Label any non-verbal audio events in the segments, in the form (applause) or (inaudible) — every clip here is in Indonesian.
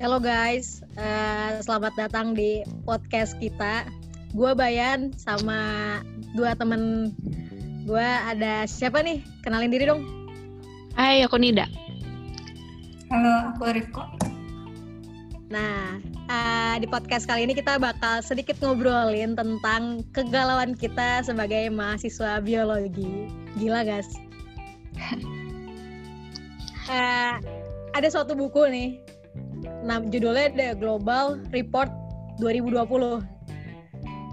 Halo guys, uh, selamat datang di podcast kita. Gue Bayan sama dua temen gue ada siapa nih? Kenalin diri dong. Hai, aku Nida. Halo, aku Rifko. Nah, uh, di podcast kali ini kita bakal sedikit ngobrolin tentang kegalauan kita sebagai mahasiswa biologi. Gila, guys. uh, (laughs) ada suatu buku nih Nah, judulnya The Global Report 2020.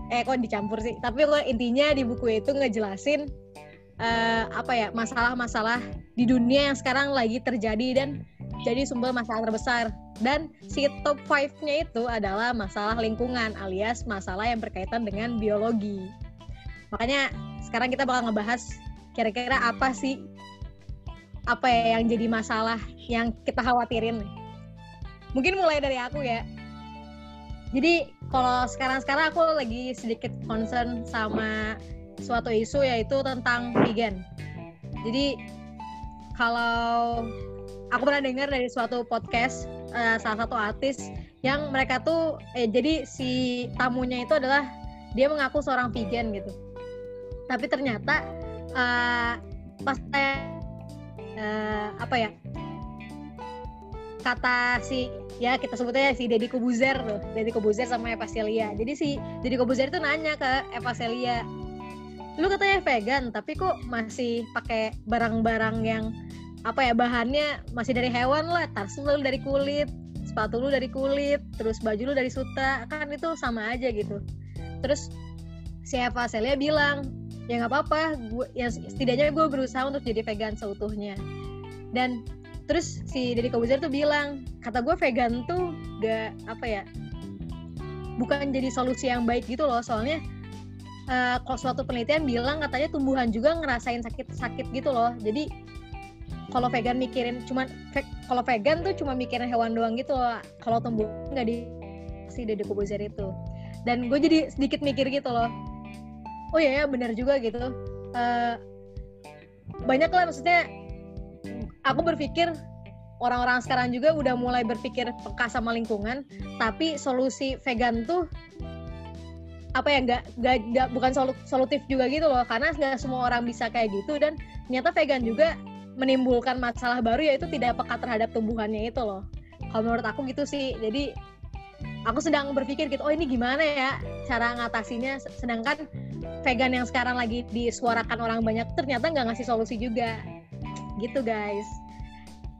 Eh, kok dicampur sih? Tapi kok intinya di buku itu ngejelasin uh, apa ya masalah-masalah di dunia yang sekarang lagi terjadi dan jadi sumber masalah terbesar. Dan si top 5-nya itu adalah masalah lingkungan alias masalah yang berkaitan dengan biologi. Makanya sekarang kita bakal ngebahas kira-kira apa sih apa ya yang jadi masalah yang kita khawatirin mungkin mulai dari aku ya. Jadi kalau sekarang-sekarang aku lagi sedikit concern sama suatu isu yaitu tentang vegan. Jadi kalau aku pernah dengar dari suatu podcast uh, salah satu artis yang mereka tuh eh jadi si tamunya itu adalah dia mengaku seorang vegan gitu. Tapi ternyata uh, pas saya uh, apa ya kata si ya kita sebutnya si Deddy Kobuzer tuh. Deddy Kobuzer sama Eva Celia. Jadi si Deddy Kobuzer itu nanya ke Eva Celia lu katanya vegan tapi kok masih pakai barang-barang yang apa ya bahannya masih dari hewan lah? Tas lu dari kulit sepatu lu dari kulit terus baju lu dari sutra kan itu sama aja gitu. Terus si Eva Celia bilang ya nggak apa-apa gue ya setidaknya gue berusaha untuk jadi vegan seutuhnya. Dan terus si Deddy Kobuzer tuh bilang kata gue vegan tuh gak apa ya bukan jadi solusi yang baik gitu loh. Soalnya uh, kalau suatu penelitian bilang katanya tumbuhan juga ngerasain sakit-sakit gitu loh. Jadi kalau vegan mikirin cuman ve kalau vegan tuh cuma mikirin hewan doang gitu loh. Kalau tumbuh nggak di si Deddy Kobuzer itu. Dan gue jadi sedikit mikir gitu loh. Oh iya ya benar juga gitu. Uh, banyak lah maksudnya aku berpikir orang-orang sekarang juga udah mulai berpikir peka sama lingkungan tapi solusi vegan tuh apa ya nggak nggak bukan solu, solutif juga gitu loh karena nggak semua orang bisa kayak gitu dan ternyata vegan juga menimbulkan masalah baru yaitu tidak peka terhadap tumbuhannya itu loh. Kalau menurut aku gitu sih jadi aku sedang berpikir gitu oh ini gimana ya cara ngatasinya sedangkan vegan yang sekarang lagi disuarakan orang banyak ternyata nggak ngasih solusi juga gitu guys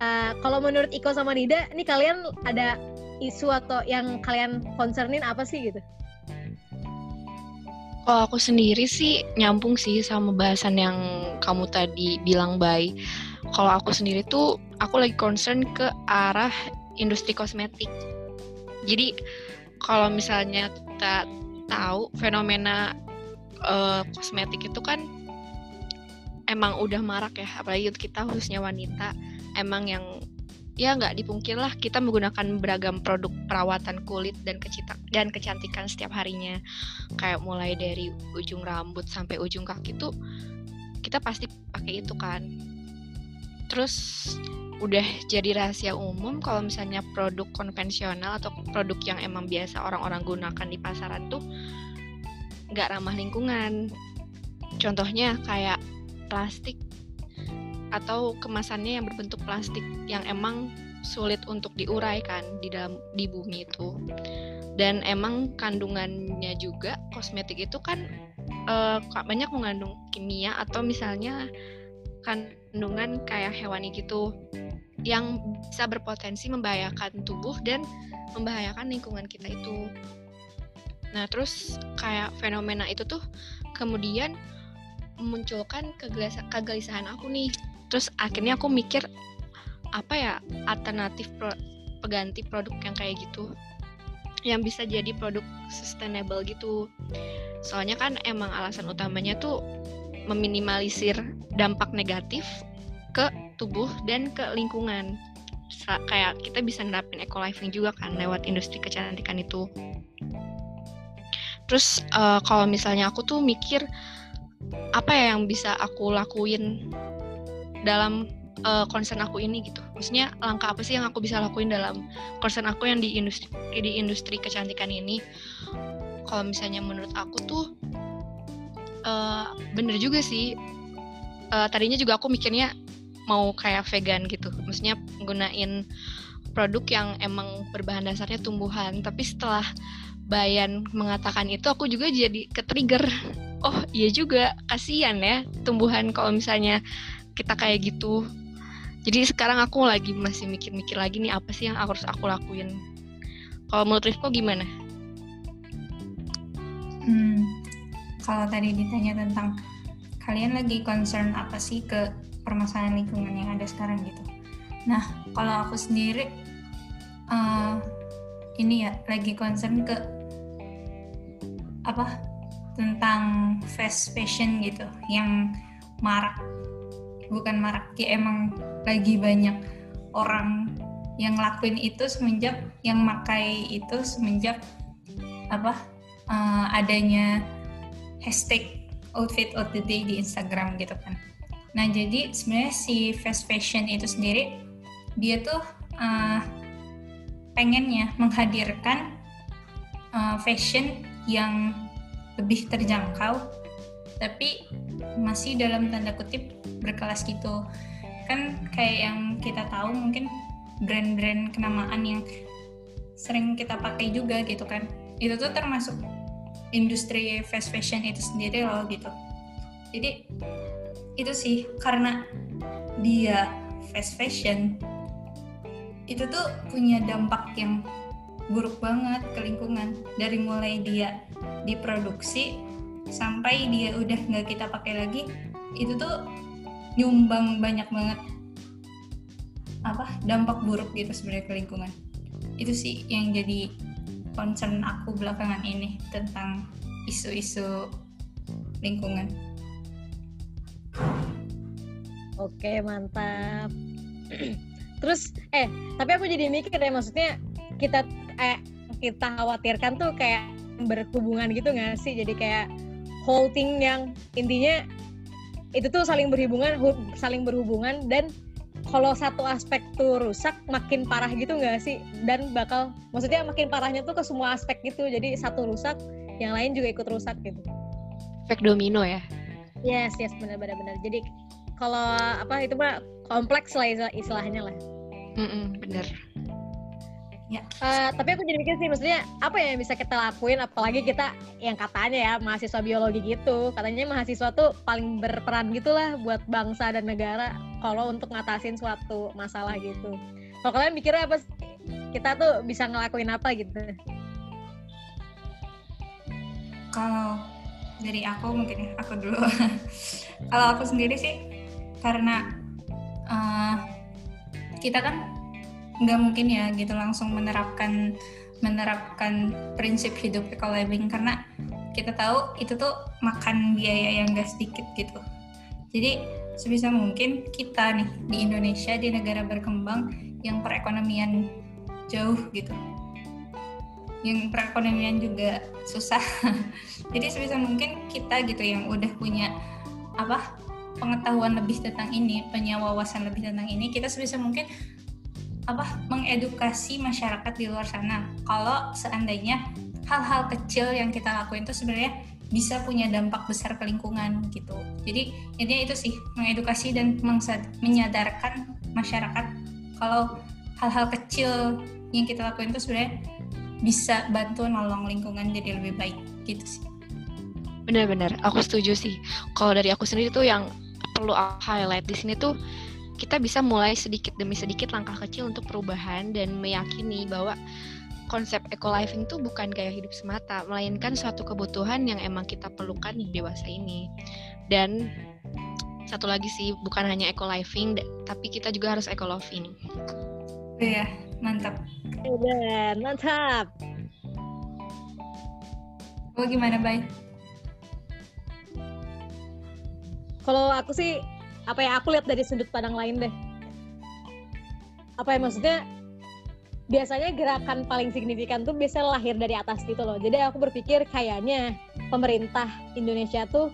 uh, kalau menurut Iko sama Nida ini kalian ada isu atau yang kalian concernin apa sih gitu kalau aku sendiri sih nyambung sih sama bahasan yang kamu tadi bilang baik. Kalau aku sendiri tuh aku lagi concern ke arah industri kosmetik. Jadi kalau misalnya kita tahu fenomena uh, kosmetik itu kan emang udah marak ya apalagi kita khususnya wanita emang yang ya nggak dipungkir lah kita menggunakan beragam produk perawatan kulit dan kecita dan kecantikan setiap harinya. Kayak mulai dari ujung rambut sampai ujung kaki tuh kita pasti pakai itu kan. Terus udah jadi rahasia umum kalau misalnya produk konvensional atau produk yang emang biasa orang-orang gunakan di pasaran tuh nggak ramah lingkungan. Contohnya kayak plastik atau kemasannya yang berbentuk plastik yang emang sulit untuk diurai kan di dalam di bumi itu dan emang kandungannya juga kosmetik itu kan uh, banyak mengandung kimia atau misalnya kandungan kayak hewani gitu yang bisa berpotensi membahayakan tubuh dan membahayakan lingkungan kita itu. Nah, terus kayak fenomena itu tuh kemudian memunculkan kegelisahan aku nih. Terus akhirnya aku mikir apa ya alternatif pro, pengganti produk yang kayak gitu. Yang bisa jadi produk sustainable gitu. Soalnya kan emang alasan utamanya tuh meminimalisir dampak negatif ke tubuh dan ke lingkungan. Kayak kita bisa nerapin eco living juga kan lewat industri kecantikan itu. Terus uh, kalau misalnya aku tuh mikir apa ya yang bisa aku lakuin dalam uh, concern aku ini gitu. Maksudnya langkah apa sih yang aku bisa lakuin dalam concern aku yang di industri di industri kecantikan ini? Kalau misalnya menurut aku tuh uh, bener juga sih. Uh, tadinya juga aku mikirnya mau kayak vegan gitu. Maksudnya menggunain produk yang emang berbahan dasarnya tumbuhan. Tapi setelah Bayan mengatakan itu aku juga jadi ke-trigger. Oh iya juga, kasihan ya tumbuhan kalau misalnya kita kayak gitu. Jadi sekarang aku lagi masih mikir-mikir lagi nih apa sih yang harus aku lakuin. Kalau menurut Rifko gimana? Hmm, kalau tadi ditanya tentang kalian lagi concern apa sih ke permasalahan lingkungan yang ada sekarang gitu. Nah, kalau aku sendiri uh, ini ya lagi concern ke apa tentang fast fashion gitu yang marak bukan marak ya emang lagi banyak orang yang ngelakuin itu semenjak yang makai itu semenjak apa uh, adanya hashtag outfit of the day di Instagram gitu kan. Nah jadi sebenarnya si fast fashion itu sendiri dia tuh uh, pengennya menghadirkan uh, fashion yang lebih terjangkau tapi masih dalam tanda kutip berkelas gitu. Kan kayak yang kita tahu mungkin brand-brand kenamaan yang sering kita pakai juga gitu kan. Itu tuh termasuk industri fast fashion itu sendiri loh gitu. Jadi itu sih karena dia fast fashion itu tuh punya dampak yang buruk banget ke lingkungan. Dari mulai dia diproduksi sampai dia udah nggak kita pakai lagi itu tuh nyumbang banyak banget apa dampak buruk gitu sebenarnya ke lingkungan. Itu sih yang jadi concern aku belakangan ini tentang isu-isu lingkungan. Oke mantap. (clears throat) Terus eh tapi aku jadi mikir deh maksudnya kita eh kita khawatirkan tuh kayak berhubungan gitu nggak sih? Jadi kayak whole thing yang intinya itu tuh saling berhubungan saling berhubungan dan kalau satu aspek tuh rusak makin parah gitu nggak sih? Dan bakal maksudnya makin parahnya tuh ke semua aspek gitu. Jadi satu rusak yang lain juga ikut rusak gitu. Efek domino ya? Yes yes benar benar benar. Jadi kalau apa itu mah kompleks lah istilahnya lah. Mm -mm, bener Ya. Uh, tapi aku jadi mikir sih, maksudnya apa yang bisa kita lakuin, apalagi kita yang katanya ya mahasiswa biologi gitu, katanya mahasiswa tuh paling berperan gitulah buat bangsa dan negara kalau untuk ngatasin suatu masalah gitu. Kalau kalian mikirnya apa sih? Kita tuh bisa ngelakuin apa gitu? Kalau dari aku mungkin ya, aku dulu. (laughs) kalau aku sendiri sih, karena uh, kita kan nggak mungkin ya gitu langsung menerapkan menerapkan prinsip hidup eco living karena kita tahu itu tuh makan biaya yang gak sedikit gitu. Jadi sebisa mungkin kita nih di Indonesia di negara berkembang yang perekonomian jauh gitu, yang perekonomian juga susah. (laughs) Jadi sebisa mungkin kita gitu yang udah punya apa pengetahuan lebih tentang ini, punya wawasan lebih tentang ini, kita sebisa mungkin apa mengedukasi masyarakat di luar sana. Kalau seandainya hal-hal kecil yang kita lakuin itu sebenarnya bisa punya dampak besar ke lingkungan gitu. Jadi intinya itu sih mengedukasi dan menyadarkan masyarakat kalau hal-hal kecil yang kita lakuin itu sebenarnya bisa bantu nolong lingkungan jadi lebih baik gitu sih. Benar-benar aku setuju sih. Kalau dari aku sendiri tuh yang perlu highlight di sini tuh kita bisa mulai sedikit demi sedikit langkah kecil untuk perubahan dan meyakini bahwa konsep eco living itu bukan gaya hidup semata, melainkan suatu kebutuhan yang emang kita perlukan di dewasa ini. Dan satu lagi sih, bukan hanya eco living, tapi kita juga harus eco loving. Iya, mantap. Iya, mantap. Oh gimana, Bay? Kalau aku sih apa yang aku lihat dari sudut pandang lain deh apa ya maksudnya biasanya gerakan paling signifikan tuh biasanya lahir dari atas gitu loh jadi aku berpikir kayaknya pemerintah Indonesia tuh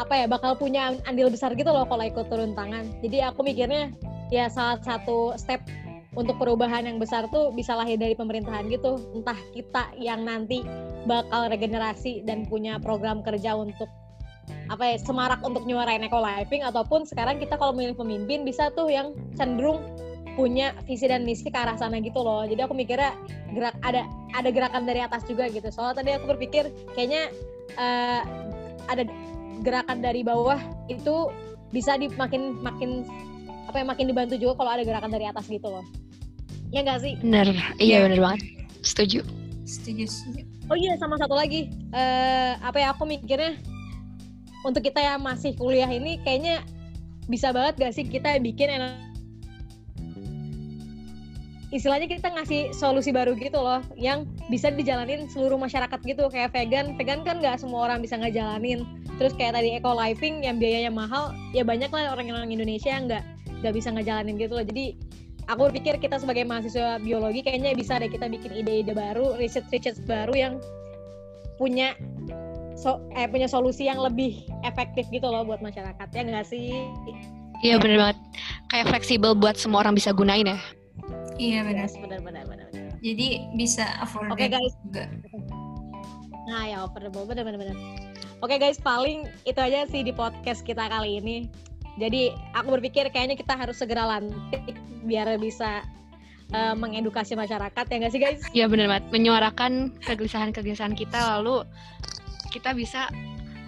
apa ya bakal punya andil besar gitu loh kalau ikut turun tangan. Jadi aku mikirnya ya salah satu step untuk perubahan yang besar tuh bisa lahir dari pemerintahan gitu. Entah kita yang nanti bakal regenerasi dan punya program kerja untuk apa ya semarak untuk nyuarain eco living ataupun sekarang kita kalau milih pemimpin bisa tuh yang cenderung punya visi dan misi ke arah sana gitu loh. Jadi aku mikirnya gerak ada ada gerakan dari atas juga gitu. Soalnya tadi aku berpikir kayaknya uh, ada gerakan dari bawah itu bisa di makin makin apa ya makin dibantu juga kalau ada gerakan dari atas gitu loh. Ya enggak sih? Bener, iya ya. bener banget. Setuju. Setuju, setuju. Oh iya sama satu lagi uh, apa ya aku mikirnya untuk kita yang masih kuliah ini kayaknya bisa banget gak sih kita bikin enak istilahnya kita ngasih solusi baru gitu loh yang bisa dijalanin seluruh masyarakat gitu. Kayak vegan vegan kan nggak semua orang bisa ngejalanin. Terus kayak tadi eco living yang biayanya mahal ya banyak lah orang-orang Indonesia yang nggak nggak bisa ngejalanin gitu loh. Jadi aku berpikir kita sebagai mahasiswa biologi kayaknya bisa deh kita bikin ide-ide baru riset riset baru yang punya so, eh, punya solusi yang lebih efektif gitu loh buat masyarakat ya nggak sih Iya bener banget kayak fleksibel buat semua orang bisa gunain ya Iya benar. Yes, benar benar benar. Jadi bisa affordable Oke okay, guys. juga. Nah ya affordable benar benar benar. Oke okay, guys paling itu aja sih di podcast kita kali ini. Jadi aku berpikir kayaknya kita harus segera lantik biar bisa uh, mengedukasi masyarakat ya nggak sih guys? Iya benar banget. Menyuarakan kegelisahan-kegelisahan kita lalu kita bisa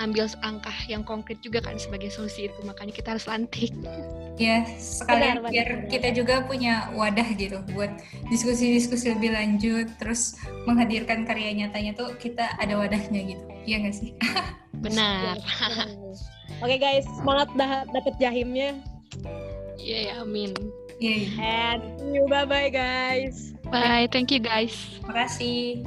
ambil langkah yang konkret juga kan sebagai solusi itu. Makanya kita harus lantik. Ya sekalian benar, biar benar. kita juga punya wadah gitu buat diskusi-diskusi lebih lanjut. Terus menghadirkan karya nyatanya tuh kita ada wadahnya gitu. Iya nggak sih? (laughs) Benar. Oke okay, guys semangat dah dapet jahimnya. Iya yeah, amin. Yeah. and you. Bye bye guys. Bye. Thank you guys. Makasih